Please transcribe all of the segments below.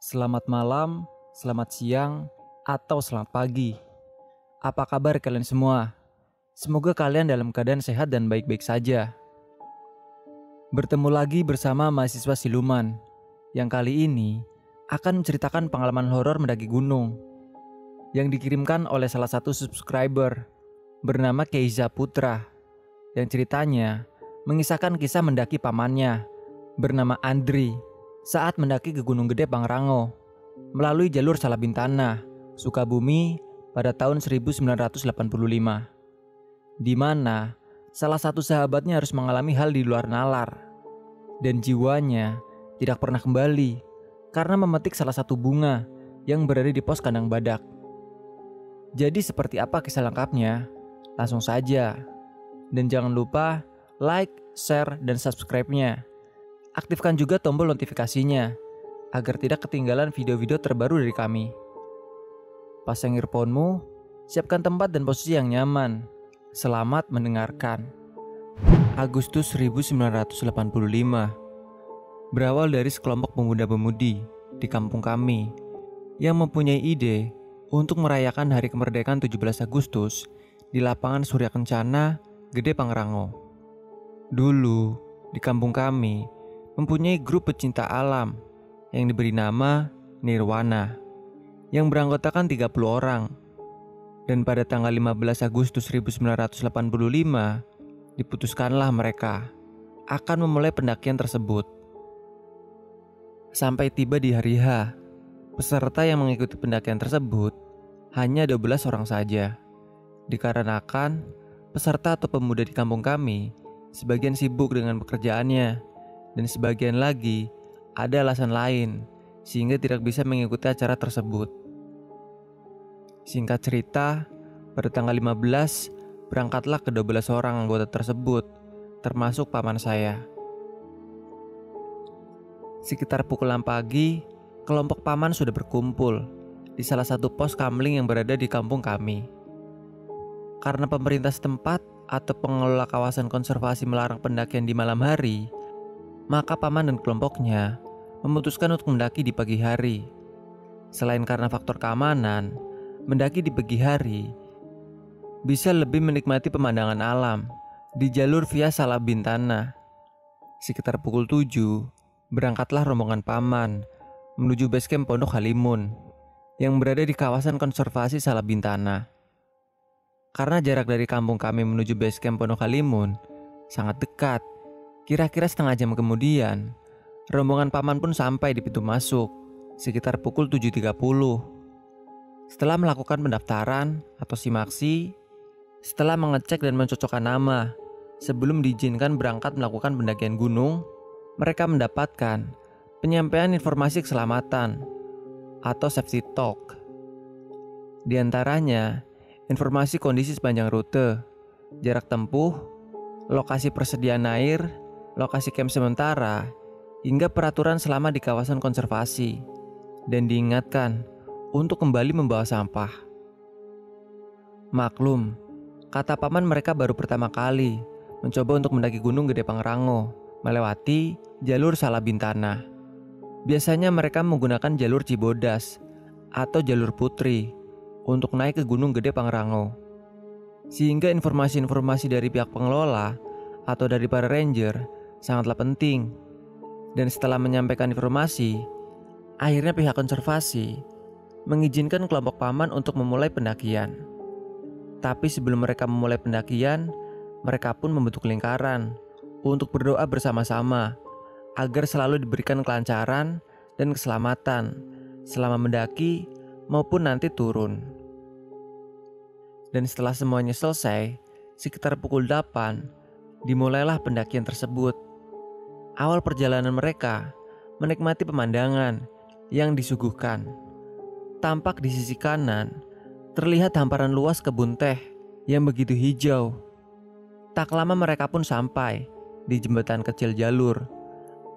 Selamat malam, selamat siang, atau selamat pagi. Apa kabar kalian semua? Semoga kalian dalam keadaan sehat dan baik-baik saja. Bertemu lagi bersama mahasiswa siluman yang kali ini akan menceritakan pengalaman horor mendaki gunung yang dikirimkan oleh salah satu subscriber bernama Keiza Putra yang ceritanya mengisahkan kisah mendaki pamannya bernama Andri saat mendaki ke Gunung Gede Pangrango melalui jalur Salabintana, Sukabumi pada tahun 1985. Di mana salah satu sahabatnya harus mengalami hal di luar nalar dan jiwanya tidak pernah kembali karena memetik salah satu bunga yang berada di pos kandang badak. Jadi seperti apa kisah lengkapnya? Langsung saja. Dan jangan lupa like, share, dan subscribe-nya Aktifkan juga tombol notifikasinya agar tidak ketinggalan video-video terbaru dari kami. Pasang earphone-mu, siapkan tempat dan posisi yang nyaman. Selamat mendengarkan. Agustus 1985 Berawal dari sekelompok pemuda-pemudi di kampung kami yang mempunyai ide untuk merayakan hari kemerdekaan 17 Agustus di lapangan Surya Kencana, Gede Pangrango. Dulu, di kampung kami, mempunyai grup pecinta alam yang diberi nama Nirwana yang beranggotakan 30 orang. Dan pada tanggal 15 Agustus 1985 diputuskanlah mereka akan memulai pendakian tersebut. Sampai tiba di hari H, peserta yang mengikuti pendakian tersebut hanya 12 orang saja. Dikarenakan peserta atau pemuda di kampung kami sebagian sibuk dengan pekerjaannya dan sebagian lagi ada alasan lain sehingga tidak bisa mengikuti acara tersebut. Singkat cerita, pada tanggal 15 berangkatlah ke 12 orang anggota tersebut, termasuk paman saya. Sekitar pukul 6 pagi, kelompok paman sudah berkumpul di salah satu pos kamling yang berada di kampung kami. Karena pemerintah setempat atau pengelola kawasan konservasi melarang pendakian di malam hari, maka paman dan kelompoknya memutuskan untuk mendaki di pagi hari. Selain karena faktor keamanan, mendaki di pagi hari bisa lebih menikmati pemandangan alam di jalur via Salabintana. Sekitar pukul 7, berangkatlah rombongan paman menuju basecamp Pondok Halimun yang berada di kawasan konservasi Salabintana. Karena jarak dari kampung kami menuju basecamp Pondok Halimun sangat dekat, Kira-kira setengah jam kemudian, rombongan paman pun sampai di pintu masuk sekitar pukul 7.30. Setelah melakukan pendaftaran atau simaksi, setelah mengecek dan mencocokkan nama, sebelum diizinkan berangkat melakukan pendakian gunung, mereka mendapatkan penyampaian informasi keselamatan atau safety talk. Di antaranya, informasi kondisi sepanjang rute, jarak tempuh, lokasi persediaan air, lokasi camp sementara, hingga peraturan selama di kawasan konservasi, dan diingatkan untuk kembali membawa sampah. Maklum, kata paman mereka baru pertama kali mencoba untuk mendaki Gunung Gede Pangrango, melewati jalur Salabintana. Biasanya mereka menggunakan jalur Cibodas atau jalur Putri untuk naik ke Gunung Gede Pangrango. Sehingga informasi-informasi dari pihak pengelola atau dari para ranger sangatlah penting. Dan setelah menyampaikan informasi, akhirnya pihak konservasi mengizinkan kelompok paman untuk memulai pendakian. Tapi sebelum mereka memulai pendakian, mereka pun membentuk lingkaran untuk berdoa bersama-sama agar selalu diberikan kelancaran dan keselamatan selama mendaki maupun nanti turun. Dan setelah semuanya selesai, sekitar pukul 8, dimulailah pendakian tersebut awal perjalanan mereka menikmati pemandangan yang disuguhkan. Tampak di sisi kanan terlihat hamparan luas kebun teh yang begitu hijau. Tak lama mereka pun sampai di jembatan kecil jalur.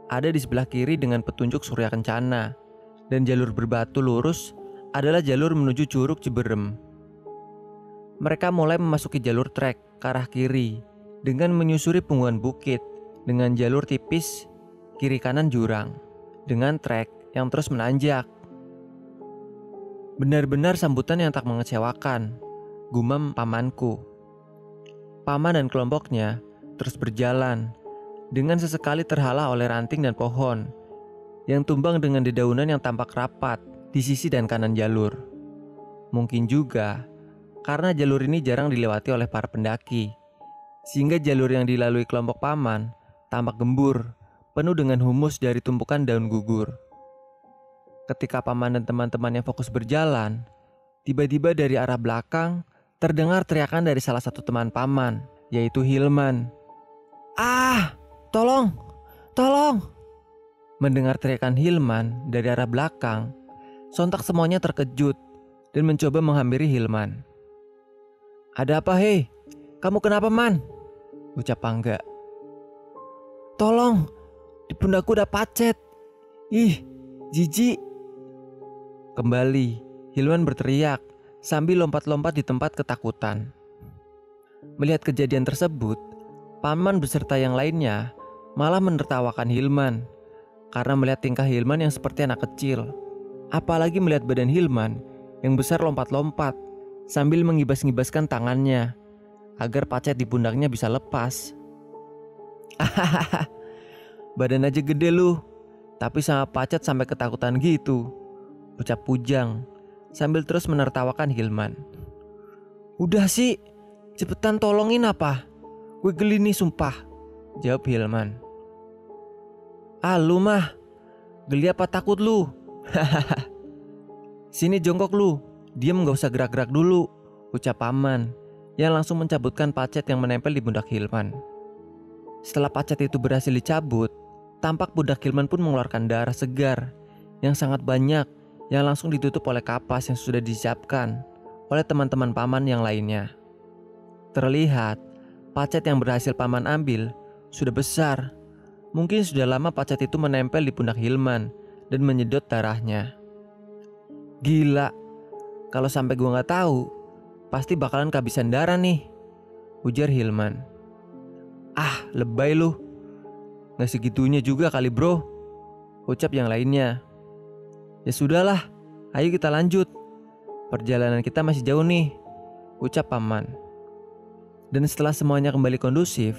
Ada di sebelah kiri dengan petunjuk Surya Kencana dan jalur berbatu lurus adalah jalur menuju Curug Ciberem. Mereka mulai memasuki jalur trek ke arah kiri dengan menyusuri punggungan bukit dengan jalur tipis kiri kanan jurang dengan trek yang terus menanjak. Benar-benar sambutan yang tak mengecewakan, gumam pamanku. Paman dan kelompoknya terus berjalan dengan sesekali terhalang oleh ranting dan pohon yang tumbang dengan dedaunan yang tampak rapat di sisi dan kanan jalur. Mungkin juga karena jalur ini jarang dilewati oleh para pendaki, sehingga jalur yang dilalui kelompok paman tampak gembur, penuh dengan humus dari tumpukan daun gugur. Ketika paman dan teman-temannya fokus berjalan, tiba-tiba dari arah belakang terdengar teriakan dari salah satu teman paman, yaitu Hilman. Ah, tolong, tolong! Mendengar teriakan Hilman dari arah belakang, sontak semuanya terkejut dan mencoba menghampiri Hilman. Ada apa hei? Kamu kenapa man? Ucap Pangga. Tolong, di pundakku udah pacet. Ih, jijik. Kembali, Hilman berteriak sambil lompat-lompat di tempat ketakutan. Melihat kejadian tersebut, paman beserta yang lainnya malah menertawakan Hilman karena melihat tingkah Hilman yang seperti anak kecil. Apalagi melihat badan Hilman yang besar lompat-lompat sambil mengibas-ngibaskan tangannya agar pacet di pundaknya bisa lepas. Badan aja gede lu, tapi sama pacet sampai ketakutan gitu. Ucap Pujang sambil terus menertawakan Hilman. Udah sih, cepetan tolongin apa? Gue geli nih sumpah, jawab Hilman. Ah lu mah, geli apa takut lu? Sini jongkok lu, Diam gak usah gerak-gerak dulu, ucap paman yang langsung mencabutkan pacet yang menempel di pundak Hilman. Setelah pacet itu berhasil dicabut, tampak pundak Hilman pun mengeluarkan darah segar yang sangat banyak yang langsung ditutup oleh kapas yang sudah disiapkan oleh teman-teman paman yang lainnya. Terlihat, pacet yang berhasil paman ambil sudah besar. Mungkin sudah lama pacet itu menempel di pundak Hilman dan menyedot darahnya. Gila, kalau sampai gue nggak tahu, pasti bakalan kehabisan darah nih. Ujar Hilman. Ah, lebay lu. Nggak segitunya juga kali bro. Ucap yang lainnya. Ya sudahlah, ayo kita lanjut. Perjalanan kita masih jauh nih. Ucap paman. Dan setelah semuanya kembali kondusif,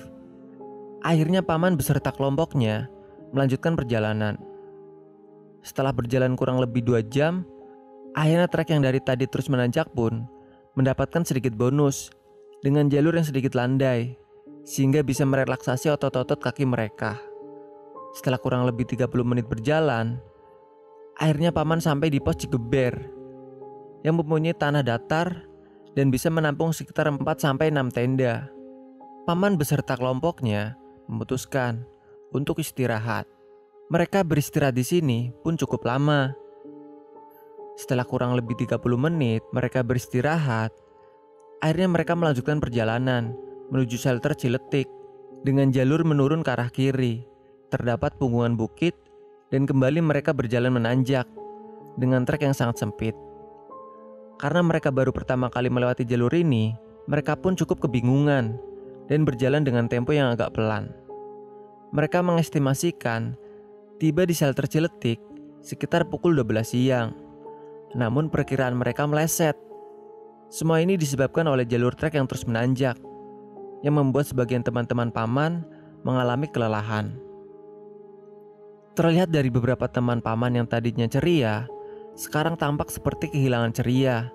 akhirnya paman beserta kelompoknya melanjutkan perjalanan. Setelah berjalan kurang lebih dua jam, Akhirnya trek yang dari tadi terus menanjak pun mendapatkan sedikit bonus dengan jalur yang sedikit landai sehingga bisa merelaksasi otot-otot kaki mereka. Setelah kurang lebih 30 menit berjalan, akhirnya paman sampai di pos Cigeber yang mempunyai tanah datar dan bisa menampung sekitar 4 sampai 6 tenda. Paman beserta kelompoknya memutuskan untuk istirahat. Mereka beristirahat di sini pun cukup lama setelah kurang lebih 30 menit mereka beristirahat, akhirnya mereka melanjutkan perjalanan menuju shelter Ciletik dengan jalur menurun ke arah kiri. Terdapat punggungan bukit dan kembali mereka berjalan menanjak dengan trek yang sangat sempit. Karena mereka baru pertama kali melewati jalur ini, mereka pun cukup kebingungan dan berjalan dengan tempo yang agak pelan. Mereka mengestimasikan tiba di shelter Ciletik sekitar pukul 12 siang namun perkiraan mereka meleset. Semua ini disebabkan oleh jalur trek yang terus menanjak, yang membuat sebagian teman-teman paman mengalami kelelahan. Terlihat dari beberapa teman paman yang tadinya ceria, sekarang tampak seperti kehilangan ceria.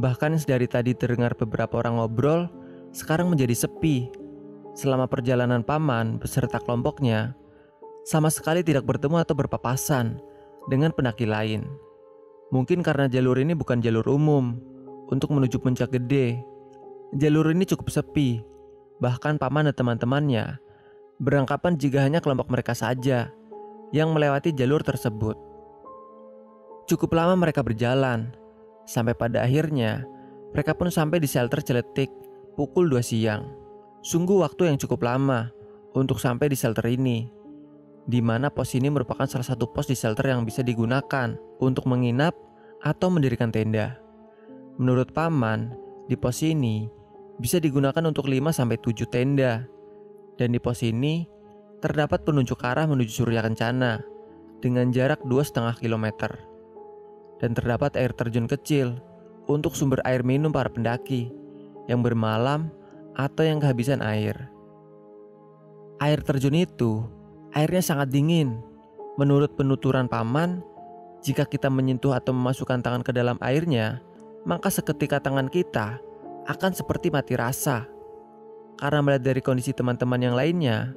Bahkan dari tadi terdengar beberapa orang ngobrol, sekarang menjadi sepi. Selama perjalanan paman beserta kelompoknya, sama sekali tidak bertemu atau berpapasan dengan pendaki lain. Mungkin karena jalur ini bukan jalur umum untuk menuju puncak gede. Jalur ini cukup sepi. Bahkan paman dan teman-temannya berangkapan jika hanya kelompok mereka saja yang melewati jalur tersebut. Cukup lama mereka berjalan, sampai pada akhirnya mereka pun sampai di shelter Celetik pukul 2 siang. Sungguh waktu yang cukup lama untuk sampai di shelter ini di mana pos ini merupakan salah satu pos di shelter yang bisa digunakan untuk menginap atau mendirikan tenda. Menurut paman, di pos ini bisa digunakan untuk 5 sampai 7 tenda. Dan di pos ini terdapat penunjuk arah menuju Surya Kencana dengan jarak 2,5 km. Dan terdapat air terjun kecil untuk sumber air minum para pendaki yang bermalam atau yang kehabisan air. Air terjun itu airnya sangat dingin. Menurut penuturan paman, jika kita menyentuh atau memasukkan tangan ke dalam airnya, maka seketika tangan kita akan seperti mati rasa. Karena melihat dari kondisi teman-teman yang lainnya,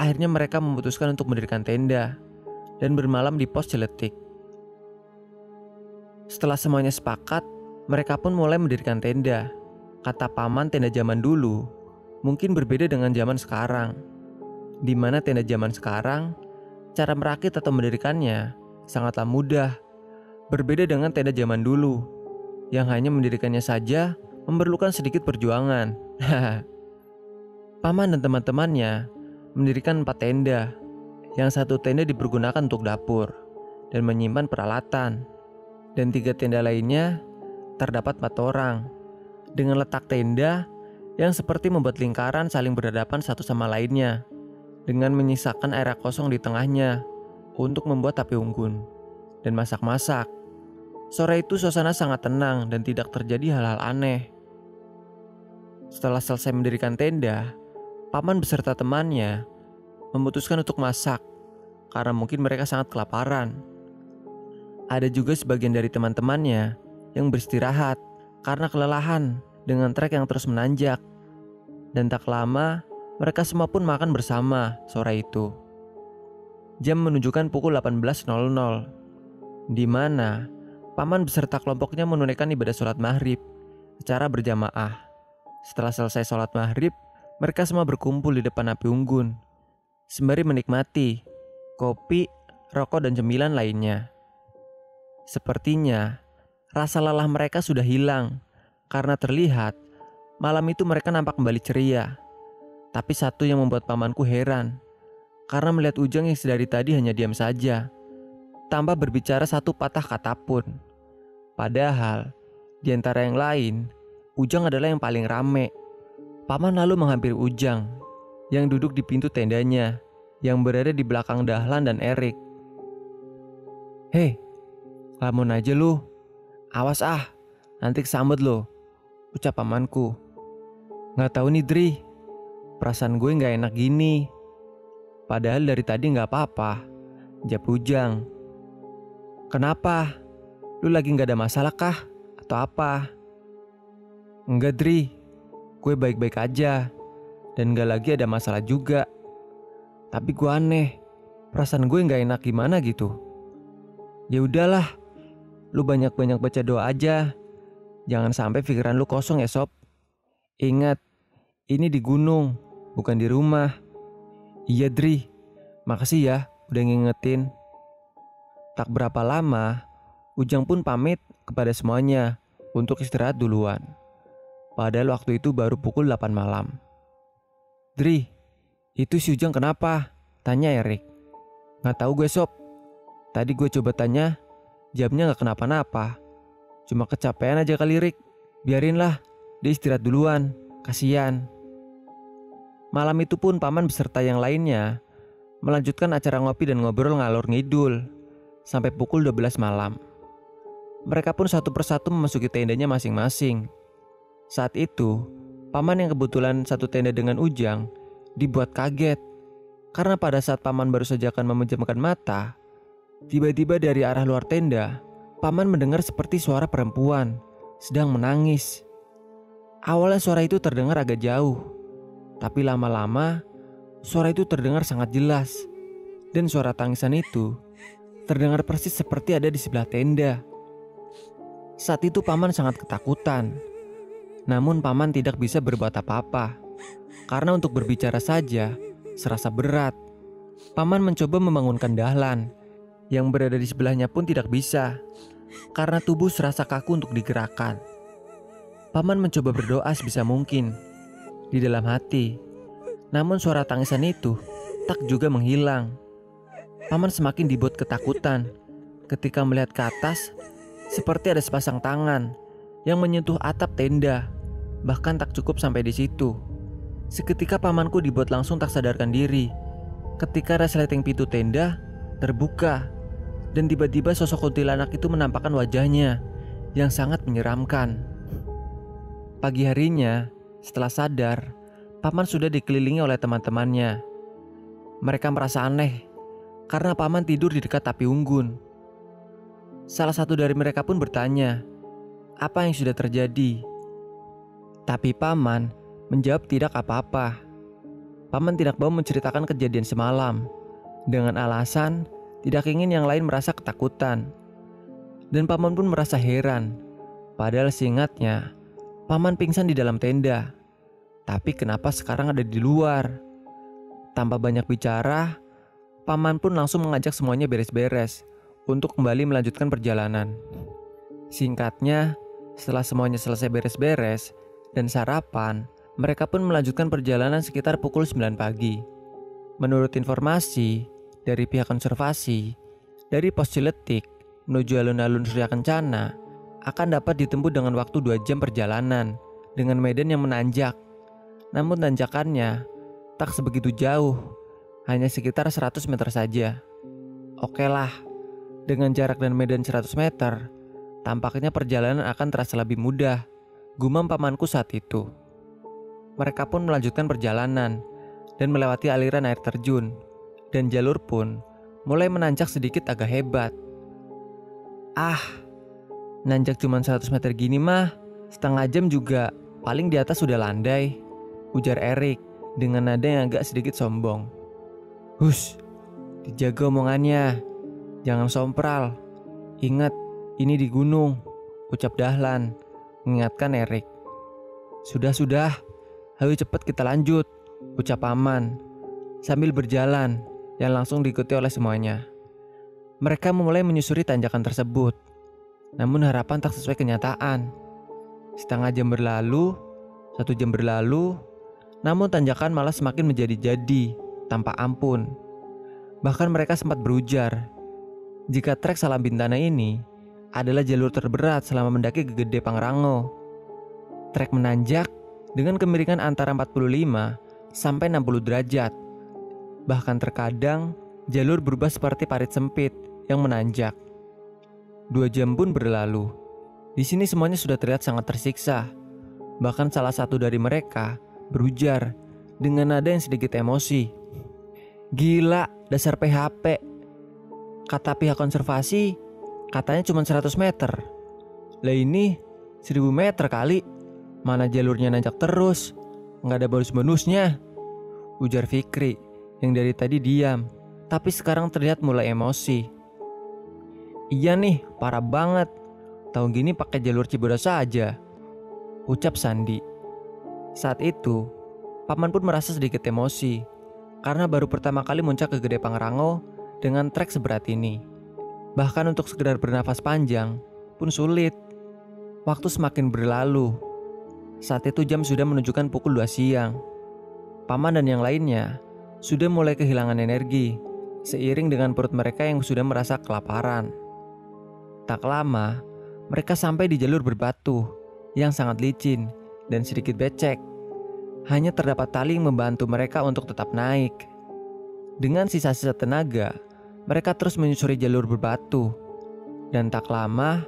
akhirnya mereka memutuskan untuk mendirikan tenda dan bermalam di pos celetik. Setelah semuanya sepakat, mereka pun mulai mendirikan tenda. Kata paman tenda zaman dulu mungkin berbeda dengan zaman sekarang. Di mana tenda zaman sekarang, cara merakit atau mendirikannya sangatlah mudah. Berbeda dengan tenda zaman dulu, yang hanya mendirikannya saja memerlukan sedikit perjuangan. Paman dan teman-temannya mendirikan empat tenda. Yang satu tenda dipergunakan untuk dapur dan menyimpan peralatan. Dan tiga tenda lainnya terdapat empat orang dengan letak tenda yang seperti membuat lingkaran saling berhadapan satu sama lainnya dengan menyisakan area kosong di tengahnya untuk membuat api unggun dan masak-masak. Sore itu suasana sangat tenang dan tidak terjadi hal-hal aneh. Setelah selesai mendirikan tenda, paman beserta temannya memutuskan untuk masak karena mungkin mereka sangat kelaparan. Ada juga sebagian dari teman-temannya yang beristirahat karena kelelahan dengan trek yang terus menanjak. Dan tak lama, mereka semua pun makan bersama sore itu. Jam menunjukkan pukul 18.00, di mana paman beserta kelompoknya menunaikan ibadah sholat maghrib secara berjamaah. Setelah selesai sholat maghrib, mereka semua berkumpul di depan api unggun, sembari menikmati kopi, rokok, dan cemilan lainnya. Sepertinya Rasa lelah mereka sudah hilang karena terlihat malam itu mereka nampak kembali ceria. Tapi satu yang membuat pamanku heran karena melihat Ujang yang sedari tadi hanya diam saja tanpa berbicara satu patah kata pun. Padahal di antara yang lain, Ujang adalah yang paling rame. Paman lalu menghampiri Ujang yang duduk di pintu tendanya yang berada di belakang Dahlan dan Erik. Hei, lamun aja lu, Awas ah, nanti kesambet lo, ucap pamanku. Gak tahu nih Dri, perasaan gue gak enak gini. Padahal dari tadi gak apa-apa, jawab Ujang. Kenapa? Lu lagi gak ada masalah kah? Atau apa? Enggak Dri, gue baik-baik aja. Dan gak lagi ada masalah juga. Tapi gue aneh, perasaan gue gak enak gimana gitu. Ya udahlah, Lu banyak-banyak baca doa aja. Jangan sampai pikiran lu kosong ya sob. Ingat, ini di gunung, bukan di rumah. Iya Dri, makasih ya udah ngingetin. Tak berapa lama, Ujang pun pamit kepada semuanya untuk istirahat duluan. Padahal waktu itu baru pukul 8 malam. Dri, itu si Ujang kenapa? Tanya Erik. Gak tahu gue sob. Tadi gue coba tanya, Jamnya gak kenapa-napa. Cuma kecapean aja kali Rick. Biarinlah, dia istirahat duluan. Kasian. Malam itu pun paman beserta yang lainnya melanjutkan acara ngopi dan ngobrol ngalor ngidul sampai pukul 12 malam. Mereka pun satu persatu memasuki tendanya masing-masing. Saat itu, paman yang kebetulan satu tenda dengan Ujang dibuat kaget karena pada saat paman baru saja akan memejamkan mata, Tiba-tiba dari arah luar tenda, paman mendengar seperti suara perempuan sedang menangis. Awalnya suara itu terdengar agak jauh, tapi lama-lama suara itu terdengar sangat jelas. Dan suara tangisan itu terdengar persis seperti ada di sebelah tenda. Saat itu paman sangat ketakutan. Namun paman tidak bisa berbuat apa-apa. Karena untuk berbicara saja serasa berat. Paman mencoba membangunkan Dahlan yang berada di sebelahnya pun tidak bisa karena tubuh serasa kaku untuk digerakkan. Paman mencoba berdoa sebisa mungkin di dalam hati, namun suara tangisan itu tak juga menghilang. Paman semakin dibuat ketakutan ketika melihat ke atas seperti ada sepasang tangan yang menyentuh atap tenda, bahkan tak cukup sampai di situ. Seketika pamanku dibuat langsung tak sadarkan diri ketika resleting pintu tenda terbuka dan tiba-tiba sosok kuntilanak itu menampakkan wajahnya yang sangat menyeramkan. Pagi harinya, setelah sadar, paman sudah dikelilingi oleh teman-temannya. Mereka merasa aneh karena paman tidur di dekat api unggun. Salah satu dari mereka pun bertanya, "Apa yang sudah terjadi?" Tapi paman menjawab tidak apa-apa. Paman tidak mau menceritakan kejadian semalam dengan alasan tidak ingin yang lain merasa ketakutan. Dan paman pun merasa heran. Padahal seingatnya, paman pingsan di dalam tenda. Tapi kenapa sekarang ada di luar? Tanpa banyak bicara, paman pun langsung mengajak semuanya beres-beres untuk kembali melanjutkan perjalanan. Singkatnya, setelah semuanya selesai beres-beres dan sarapan, mereka pun melanjutkan perjalanan sekitar pukul 9 pagi. Menurut informasi, dari pihak konservasi, dari pos Ciletik menuju alun-alun Surya Kencana akan dapat ditempuh dengan waktu 2 jam perjalanan dengan medan yang menanjak. Namun tanjakannya tak sebegitu jauh, hanya sekitar 100 meter saja. Oke lah, dengan jarak dan medan 100 meter, tampaknya perjalanan akan terasa lebih mudah, gumam pamanku saat itu. Mereka pun melanjutkan perjalanan dan melewati aliran air terjun dan jalur pun mulai menanjak sedikit agak hebat. Ah, nanjak cuma 100 meter gini mah, setengah jam juga paling di atas sudah landai, ujar Erik dengan nada yang agak sedikit sombong. Hus, dijaga omongannya, jangan sompral. Ingat, ini di gunung, ucap Dahlan, mengingatkan Erik. Sudah-sudah, ayo cepat kita lanjut, ucap Paman, sambil berjalan yang langsung diikuti oleh semuanya. Mereka memulai menyusuri tanjakan tersebut, namun harapan tak sesuai kenyataan. Setengah jam berlalu, satu jam berlalu, namun tanjakan malah semakin menjadi-jadi tanpa ampun. Bahkan mereka sempat berujar, jika trek Salam Bintana ini adalah jalur terberat selama mendaki ke Gede Pangrango. Trek menanjak dengan kemiringan antara 45 sampai 60 derajat. Bahkan terkadang jalur berubah seperti parit sempit yang menanjak. Dua jam pun berlalu. Di sini semuanya sudah terlihat sangat tersiksa. Bahkan salah satu dari mereka berujar dengan nada yang sedikit emosi. Gila, dasar PHP. Kata pihak konservasi, katanya cuma 100 meter. Lah ini 1000 meter kali. Mana jalurnya nanjak terus, nggak ada bonus-bonusnya. Ujar Fikri yang dari tadi diam, tapi sekarang terlihat mulai emosi. Iya nih, parah banget. Tahu gini pakai jalur Cibodas saja. Ucap Sandi. Saat itu, Paman pun merasa sedikit emosi karena baru pertama kali muncak ke Gede Pangrango dengan trek seberat ini. Bahkan untuk sekedar bernafas panjang pun sulit. Waktu semakin berlalu. Saat itu jam sudah menunjukkan pukul 2 siang. Paman dan yang lainnya sudah mulai kehilangan energi seiring dengan perut mereka yang sudah merasa kelaparan. Tak lama, mereka sampai di jalur berbatu yang sangat licin dan sedikit becek. Hanya terdapat tali yang membantu mereka untuk tetap naik. Dengan sisa-sisa tenaga, mereka terus menyusuri jalur berbatu. Dan tak lama,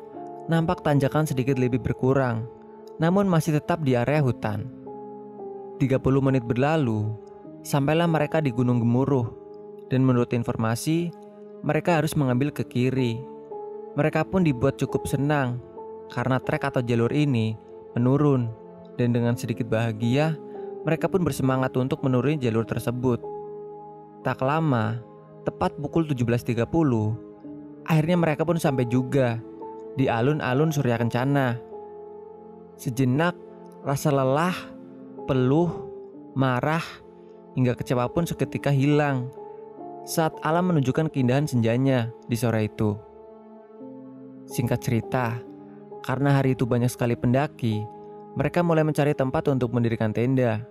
nampak tanjakan sedikit lebih berkurang, namun masih tetap di area hutan. 30 menit berlalu, Sampailah mereka di Gunung Gemuruh, dan menurut informasi, mereka harus mengambil ke kiri. Mereka pun dibuat cukup senang karena trek atau jalur ini menurun, dan dengan sedikit bahagia, mereka pun bersemangat untuk menuruni jalur tersebut. Tak lama, tepat pukul 17.30, akhirnya mereka pun sampai juga di alun-alun Surya Kencana. Sejenak, rasa lelah, peluh, marah, hingga kecewa pun seketika hilang saat alam menunjukkan keindahan senjanya di sore itu. Singkat cerita, karena hari itu banyak sekali pendaki, mereka mulai mencari tempat untuk mendirikan tenda.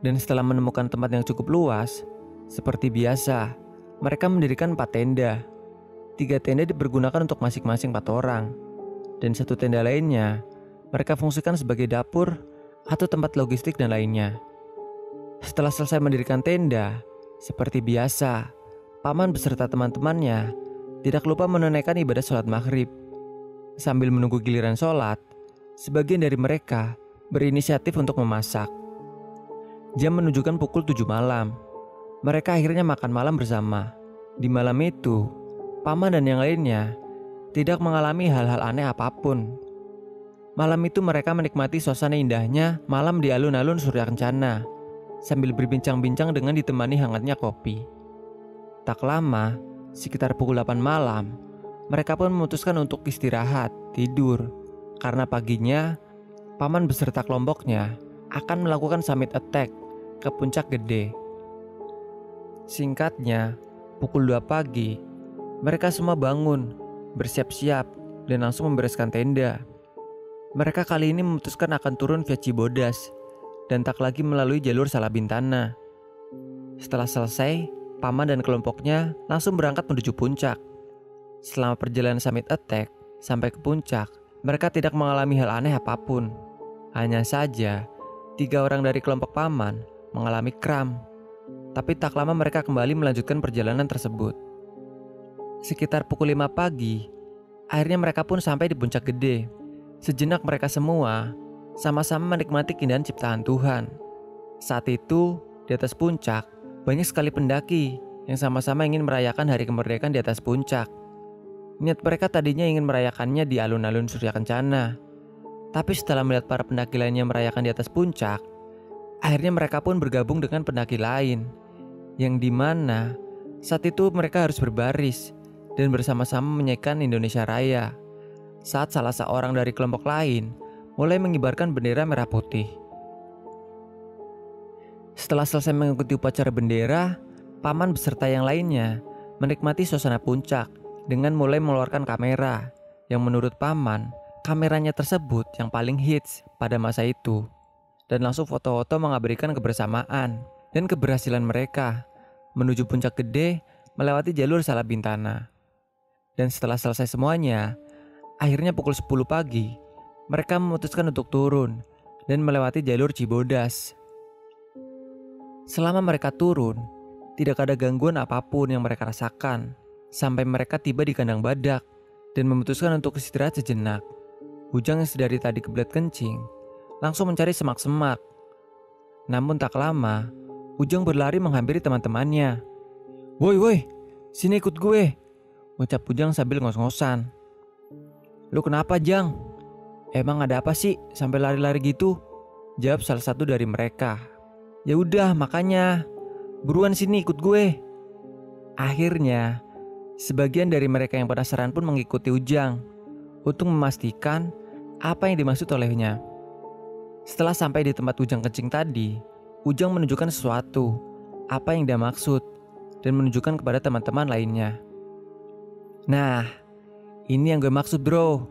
Dan setelah menemukan tempat yang cukup luas, seperti biasa, mereka mendirikan empat tenda. Tiga tenda dipergunakan untuk masing-masing empat orang, dan satu tenda lainnya mereka fungsikan sebagai dapur atau tempat logistik dan lainnya. Setelah selesai mendirikan tenda, Seperti biasa, paman beserta teman-temannya tidak lupa menunaikan ibadah sholat maghrib. Sambil menunggu giliran sholat, sebagian dari mereka berinisiatif untuk memasak. Jam menunjukkan pukul 7 malam. Mereka akhirnya makan malam bersama. Di malam itu, paman dan yang lainnya tidak mengalami hal-hal aneh apa pun. Malam itu mereka menikmati suasana indahnya malam di alun-alun Surya Kencana sambil berbincang-bincang dengan ditemani hangatnya kopi. Tak lama, sekitar pukul 8 malam, mereka pun memutuskan untuk istirahat, tidur, karena paginya paman beserta kelompoknya akan melakukan summit attack ke puncak gede. Singkatnya, pukul 2 pagi, mereka semua bangun, bersiap-siap, dan langsung membereskan tenda. Mereka kali ini memutuskan akan turun via Cibodas dan tak lagi melalui jalur Salabintana. Setelah selesai, Paman dan kelompoknya langsung berangkat menuju puncak. Selama perjalanan summit attack sampai ke puncak, mereka tidak mengalami hal aneh apa pun. Hanya saja, tiga orang dari kelompok Paman mengalami kram. Tapi tak lama mereka kembali melanjutkan perjalanan tersebut. Sekitar pukul 5 pagi, akhirnya mereka pun sampai di puncak gede Sejenak mereka semua sama-sama menikmati keindahan ciptaan Tuhan. Saat itu, di atas puncak, banyak sekali pendaki yang sama-sama ingin merayakan hari kemerdekaan di atas puncak. Niat mereka tadinya ingin merayakannya di alun-alun Surya Kencana. Tapi setelah melihat para pendaki lainnya merayakan di atas puncak, akhirnya mereka pun bergabung dengan pendaki lain. Yang di mana saat itu mereka harus berbaris dan bersama-sama menyanyikan Indonesia Raya saat salah seorang dari kelompok lain mulai mengibarkan bendera merah putih. Setelah selesai mengikuti upacara bendera, paman beserta yang lainnya menikmati suasana puncak dengan mulai mengeluarkan kamera yang menurut paman kameranya tersebut yang paling hits pada masa itu dan langsung foto-foto mengabadikan kebersamaan dan keberhasilan mereka menuju puncak gede melewati jalur Salabintana. Dan setelah selesai semuanya, Akhirnya pukul 10 pagi, mereka memutuskan untuk turun dan melewati jalur Cibodas. Selama mereka turun, tidak ada gangguan apa pun yang mereka rasakan sampai mereka tiba di kandang badak dan memutuskan untuk istirahat sejenak. Ujang yang sedari tadi kebelet kencing langsung mencari semak-semak. Namun tak lama, Ujang berlari menghampiri teman-temannya. Woi woi, sini ikut gue, ucap Ujang sambil ngos-ngosan. Lu kenapa Jang? Emang ada apa sih sampai lari-lari gitu? Jawab salah satu dari mereka. Ya udah makanya buruan sini ikut gue. Akhirnya sebagian dari mereka yang penasaran pun mengikuti Ujang untuk memastikan apa yang dimaksud olehnya. Setelah sampai di tempat Ujang kencing tadi, Ujang menunjukkan sesuatu, apa yang dia maksud, dan menunjukkan kepada teman-teman lainnya. Nah, ini yang gue maksud bro,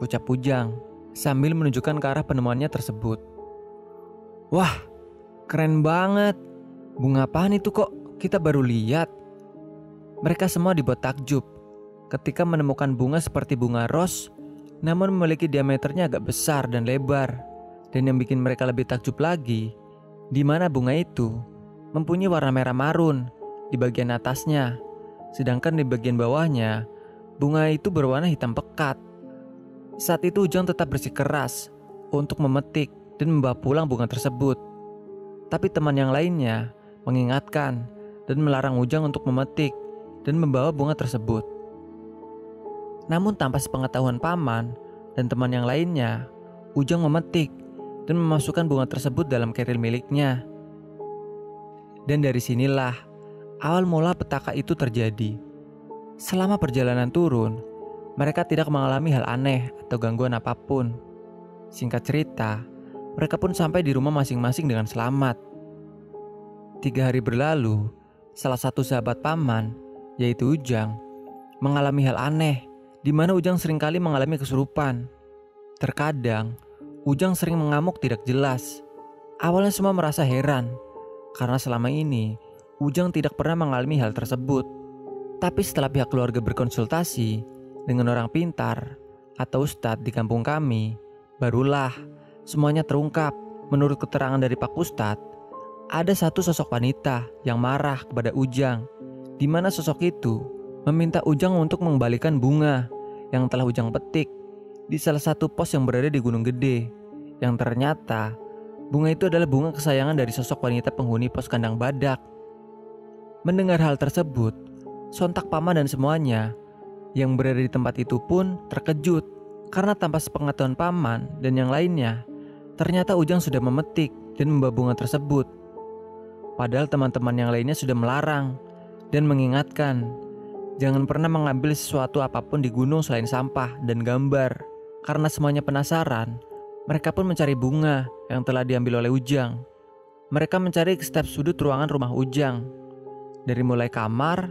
ucap Pujang sambil menunjukkan ke arah penemuannya tersebut. Wah, keren banget. Bunga apaan itu kok kita baru lihat? Mereka semua dibuat takjub ketika menemukan bunga seperti bunga ros namun memiliki diameternya agak besar dan lebar. Dan yang bikin mereka lebih takjub lagi, di mana bunga itu mempunyai warna merah marun di bagian atasnya, sedangkan di bagian bawahnya Bunga itu berwarna hitam pekat. Saat itu Ujang tetap bersikeras untuk memetik dan membawa pulang bunga tersebut. Tapi teman yang lainnya mengingatkan dan melarang Ujang untuk memetik dan membawa bunga tersebut. Namun tanpa sepengetahuan paman dan teman yang lainnya, Ujang memetik dan memasukkan bunga tersebut dalam keril miliknya. Dan dari sinilah awal mula petaka itu terjadi. Selama perjalanan turun, mereka tidak mengalami hal aneh atau gangguan apa pun. Singkat cerita, mereka pun sampai di rumah masing-masing dengan selamat. Tiga hari berlalu, salah satu sahabat paman, yaitu Ujang, mengalami hal aneh di mana Ujang sering kali mengalami kesurupan. Terkadang, Ujang sering mengamuk tidak jelas. Awalnya semua merasa heran, karena selama ini Ujang tidak pernah mengalami hal tersebut. Tapi setelah pihak keluarga berkonsultasi dengan orang pintar atau ustadz di kampung kami, barulah semuanya terungkap. Menurut keterangan dari Pak Ustadz, ada satu sosok wanita yang marah kepada Ujang, di mana sosok itu meminta Ujang untuk mengembalikan bunga yang telah Ujang petik di salah satu pos yang berada di Gunung Gede. Yang ternyata bunga itu adalah bunga kesayangan dari sosok wanita penghuni pos kandang badak. Mendengar hal tersebut, sontak paman dan semuanya yang berada di tempat itu pun terkejut karena tanpa sepengetahuan paman dan yang lainnya, ternyata Ujang sudah memetik dan membawa bunga tersebut. Padahal teman-teman yang lainnya sudah melarang dan mengingatkan jangan pernah mengambil sesuatu apa pun di gunung selain sampah dan gambar. Karena semuanya penasaran, mereka pun mencari bunga yang telah diambil oleh Ujang. Mereka mencari ke setiap sudut ruangan rumah Ujang. Dari mulai kamar,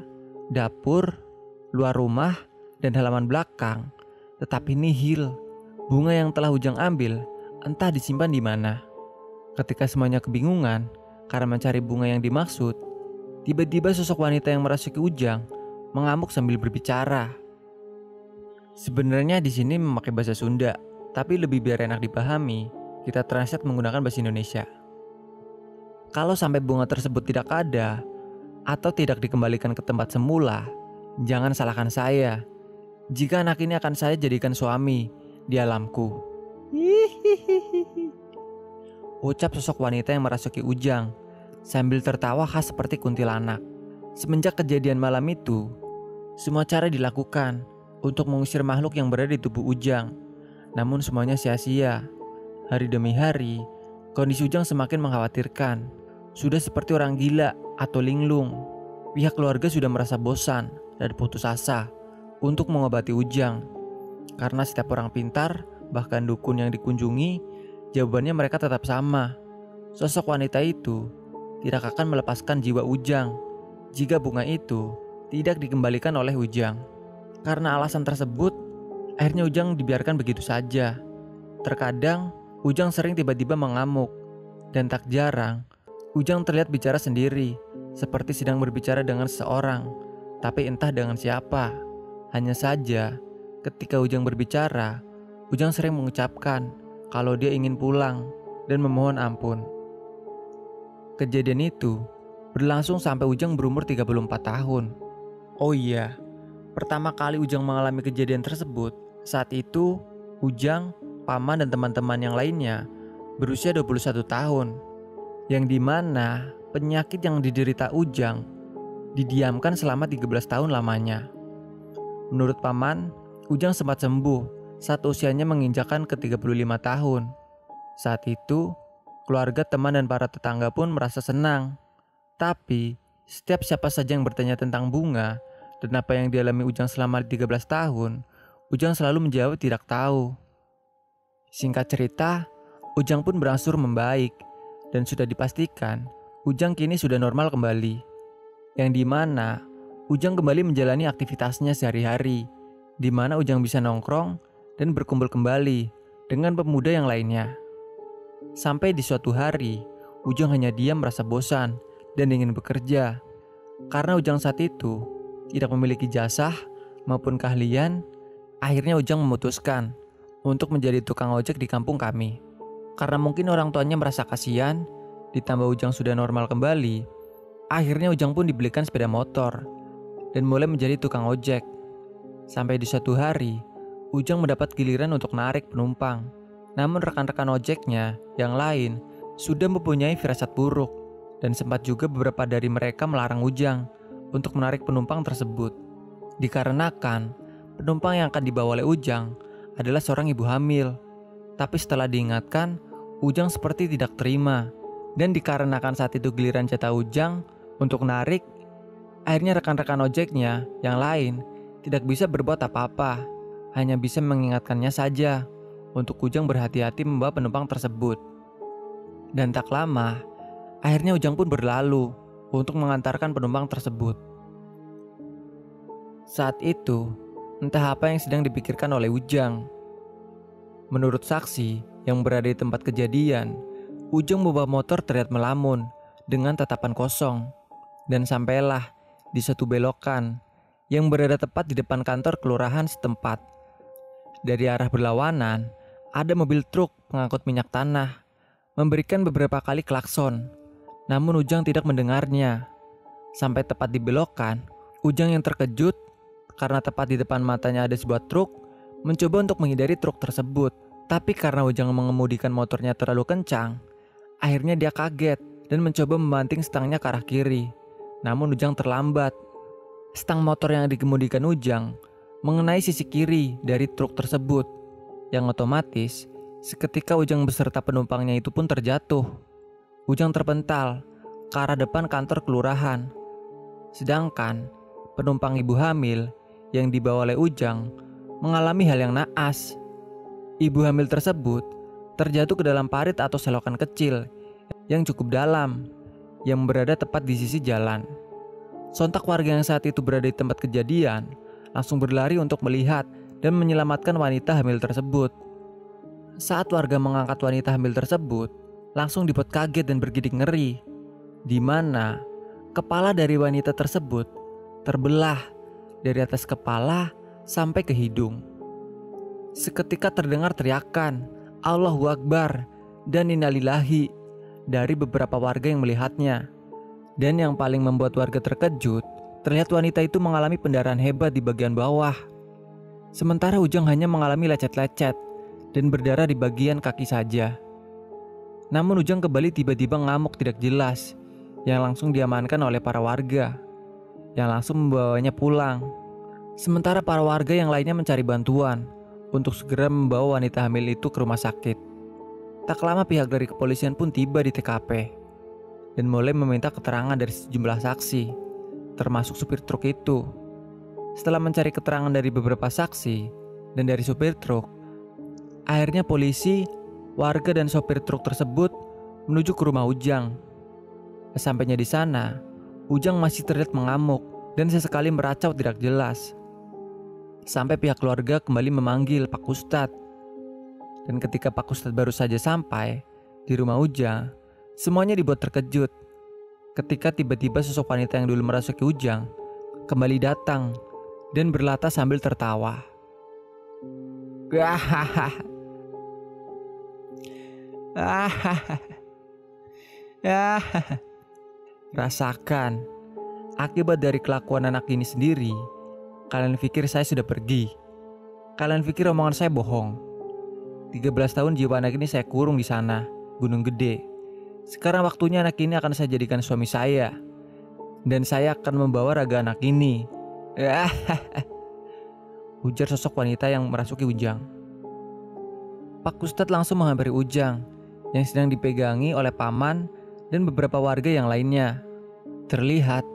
dapur, luar rumah, dan halaman belakang. Tetapi nihil, bunga yang telah Ujang ambil entah disimpan di mana. Ketika semuanya kebingungan, karena mencari bunga yang dimaksud, tiba-tiba sosok wanita yang merasuki Ujang mengamuk sambil berbicara. Sebenarnya di sini memakai bahasa Sunda, tapi lebih biar enak dipahami, kita translate menggunakan bahasa Indonesia. Kalau sampai bunga tersebut tidak ada atau tidak dikembalikan ke tempat semula, jangan salahkan saya. Jika anak ini akan saya jadikan suami di alamku. Ucap sosok wanita yang merasuki Ujang sambil tertawa khas seperti kuntilanak. Semenjak kejadian malam itu, semua cara dilakukan untuk mengusir makhluk yang berada di tubuh Ujang. Namun semuanya sia-sia. Hari demi hari, kondisi Ujang semakin mengkhawatirkan. Sudah seperti orang gila atau linglung. Pihak keluarga sudah merasa bosan dan putus asa untuk mengobati Ujang. Karena setiap orang pintar, bahkan dukun yang dikunjungi, jawabannya mereka tetap sama. Sosok wanita itu tidak akan melepaskan jiwa Ujang jika bunga itu tidak dikembalikan oleh Ujang. Karena alasan tersebut, akhirnya Ujang dibiarkan begitu saja. Terkadang, Ujang sering tiba-tiba mengamuk, dan tak jarang, Ujang terlihat bicara sendiri, seperti sedang berbicara dengan seseorang, tapi entah dengan siapa. Hanya saja, ketika Ujang berbicara, Ujang sering mengucapkan kalau dia ingin pulang dan memohon ampun. Kejadian itu berlangsung sampai Ujang berumur 34 tahun. Oh iya, pertama kali Ujang mengalami kejadian tersebut, saat itu Ujang, Paman dan teman-teman yang lainnya berusia 21 tahun. Yang di mana penyakit yang diderita Ujang didiamkan selama 13 tahun lamanya. Menurut Paman, Ujang sempat sembuh saat usianya menginjakan ke 35 tahun. Saat itu, Keluarga, teman, dan para tetangga pun merasa senang. Tapi, setiap siapa saja yang bertanya tentang bunga dan apa yang dialami Ujang selama 13 tahun, Ujang selalu menjawab tidak tahu. Singkat cerita, Ujang pun berangsur membaik dan sudah dipastikan Ujang kini sudah normal kembali. Yang di mana Ujang kembali menjalani aktivitasnya sehari-hari, di mana Ujang bisa nongkrong dan berkumpul kembali dengan pemuda yang lainnya. Sampai di suatu hari, Ujang hanya diam merasa bosan dan ingin bekerja. Karena Ujang saat itu tidak memiliki jasa maupun keahlian, akhirnya Ujang memutuskan untuk menjadi tukang ojek di kampung kami. Karena mungkin orang tuanya merasa kasihan, ditambah Ujang sudah normal kembali, akhirnya Ujang pun dibelikan sepeda motor dan mulai menjadi tukang ojek. Sampai di suatu hari, Ujang mendapat giliran untuk narik penumpang. Namun rekan-rekan ojeknya yang lain sudah mempunyai firasat buruk dan sempat juga beberapa dari mereka melarang Ujang untuk menarik penumpang tersebut. Dikarenakan penumpang yang akan dibawa oleh Ujang adalah seorang ibu hamil. Tapi setelah diingatkan, Ujang seperti tidak terima. Dan dikarenakan saat itu giliran jatah Ujang untuk narik, akhirnya rekan-rekan ojeknya yang lain tidak bisa berbuat apa-apa, hanya bisa mengingatkannya saja untuk Ujang berhati-hati membawa penumpang tersebut. Dan tak lama, akhirnya Ujang pun berlalu untuk mengantarkan penumpang tersebut. Saat itu, entah apa yang sedang dipikirkan oleh Ujang. Menurut saksi yang berada di tempat kejadian, Ujang membawa motor terlihat melamun dengan tatapan kosong dan sampailah di satu belokan yang berada tepat di depan kantor kelurahan setempat. Dari arah berlawanan, ada mobil truk pengangkut minyak tanah memberikan beberapa kali klakson. Namun Ujang tidak mendengarnya. Sampai tepat di belokan, Ujang yang terkejut karena tepat di depan matanya ada sebuah truk mencoba untuk menghindari truk tersebut. Tapi karena Ujang mengemudikan motornya terlalu kencang, akhirnya dia kaget dan mencoba membanting stangnya ke arah kiri. Namun Ujang terlambat. Stang motor yang dikemudikan Ujang mengenai sisi kiri dari truk tersebut, yang otomatis seketika Ujang beserta penumpangnya itu pun terjatuh. Ujang terpental ke arah depan kantor kelurahan. Sedangkan penumpang ibu hamil yang dibawa oleh Ujang mengalami hal yang naas. Ibu hamil tersebut terjatuh ke dalam parit atau selokan kecil yang cukup dalam yang berada tepat di sisi jalan. Sontak warga yang saat itu berada di tempat kejadian langsung berlari untuk melihat dan menyelamatkan wanita hamil tersebut. Saat warga mengangkat wanita hamil tersebut, langsung dibuat kaget dan bergidik ngeri, di mana kepala dari wanita tersebut terbelah dari atas kepala sampai ke hidung. Seketika terdengar teriakan, Allahu Akbar dan Innalillahi dari beberapa warga yang melihatnya. Dan yang paling membuat warga terkejut, terlihat wanita itu mengalami pendarahan hebat di bagian bawah. Sementara Ujang hanya mengalami lecet-lecet dan berdarah di bagian kaki saja. Namun Ujang kembali tiba-tiba ngamuk tidak jelas yang langsung diamankan oleh para warga yang langsung membawanya pulang. Sementara para warga yang lainnya mencari bantuan untuk segera membawa wanita hamil itu ke rumah sakit. Tak lama pihak dari kepolisian pun tiba di TKP dan mulai meminta keterangan dari sejumlah saksi, termasuk supir truk itu. Setelah mencari keterangan dari beberapa saksi dan dari supir truk, akhirnya polisi, warga dan sopir truk tersebut menuju ke rumah Ujang. Sesampainya di sana, Ujang masih terlihat mengamuk dan sesekali meracau tidak jelas. Sampai pihak keluarga kembali memanggil Pak Ustadz. Dan ketika Pak Ustadz baru saja sampai di rumah Ujang, Semuanya dibuat terkejut ketika tiba-tiba sosok wanita yang dulu merasuki Ujang kembali datang dan berlata sambil tertawa. Rasakan akibat dari kelakuan anak ini sendiri. Kalian pikir saya sudah pergi. Kalian pikir omongan saya bohong. 13 tahun jiwa anak ini saya kurung di sana, Gunung Gede. Sekarang waktunya anak ini akan saya jadikan suami saya. Dan saya akan membawa raga anak ini. Ujar sosok wanita yang merasuki Ujang. Pak Ustadz langsung menghampiri Ujang yang sedang dipegangi oleh paman dan beberapa warga yang lainnya. Terlihat,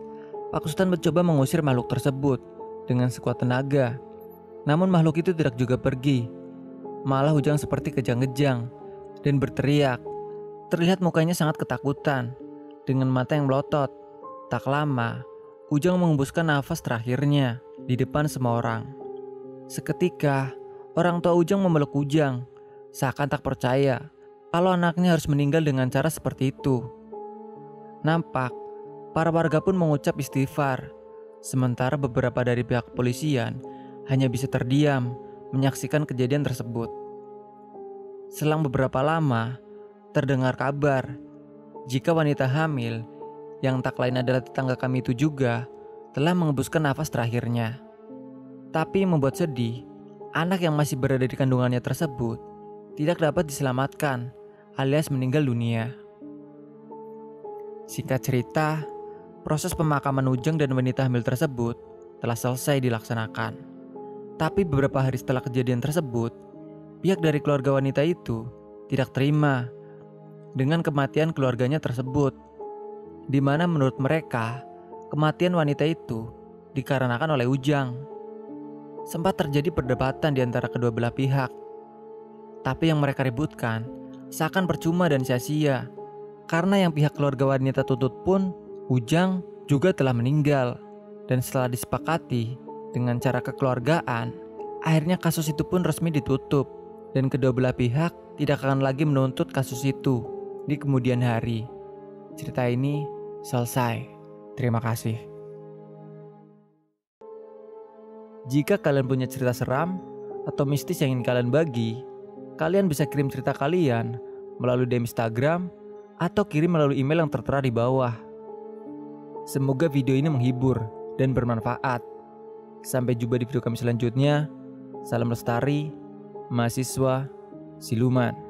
Pak Ustadz mencoba mengusir makhluk tersebut dengan sekuat tenaga. Namun makhluk itu tidak juga pergi. Malah Ujang seperti kejang-kejang dan berteriak. Terlihat mukanya sangat ketakutan, dengan mata yang melotot. Tak lama, Ujang mengembuskan nafas terakhirnya di depan semua orang. Seketika, orang tua Ujang memeluk Ujang, seakan tak percaya kalau anaknya harus meninggal dengan cara seperti itu. Nampak, para warga pun mengucap istighfar, sementara beberapa dari pihak kepolisian hanya bisa terdiam menyaksikan kejadian tersebut. Selang beberapa lama, terdengar kabar jika wanita hamil yang tak lain adalah tetangga kami itu juga telah mengembuskan nafas terakhirnya. Tapi membuat sedih, anak yang masih berada di kandungannya tersebut tidak dapat diselamatkan alias meninggal dunia. Singkat cerita, proses pemakaman Ujang dan wanita hamil tersebut telah selesai dilaksanakan. Tapi beberapa hari setelah kejadian tersebut, pihak dari keluarga wanita itu tidak terima dengan kematian keluarganya tersebut, di mana menurut mereka kematian wanita itu dikarenakan oleh Ujang. Sempat terjadi perdebatan di antara kedua belah pihak, tapi yang mereka ributkan seakan percuma dan sia-sia. Karena yang pihak keluarga wanita tuntut pun Ujang juga telah meninggal. Dan setelah disepakati dengan cara kekeluargaan, akhirnya kasus itu pun resmi ditutup. Dan kedua belah pihak tidak akan lagi menuntut kasus itu di kemudian hari. Cerita ini selesai. Terima kasih. Jika kalian punya cerita seram atau mistis yang ingin kalian bagi, kalian bisa kirim cerita kalian melalui DM Instagram atau kirim melalui email yang tertera di bawah. Semoga video ini menghibur dan bermanfaat. Sampai jumpa di video kami selanjutnya. Salam lestari, mahasiswa, siluman.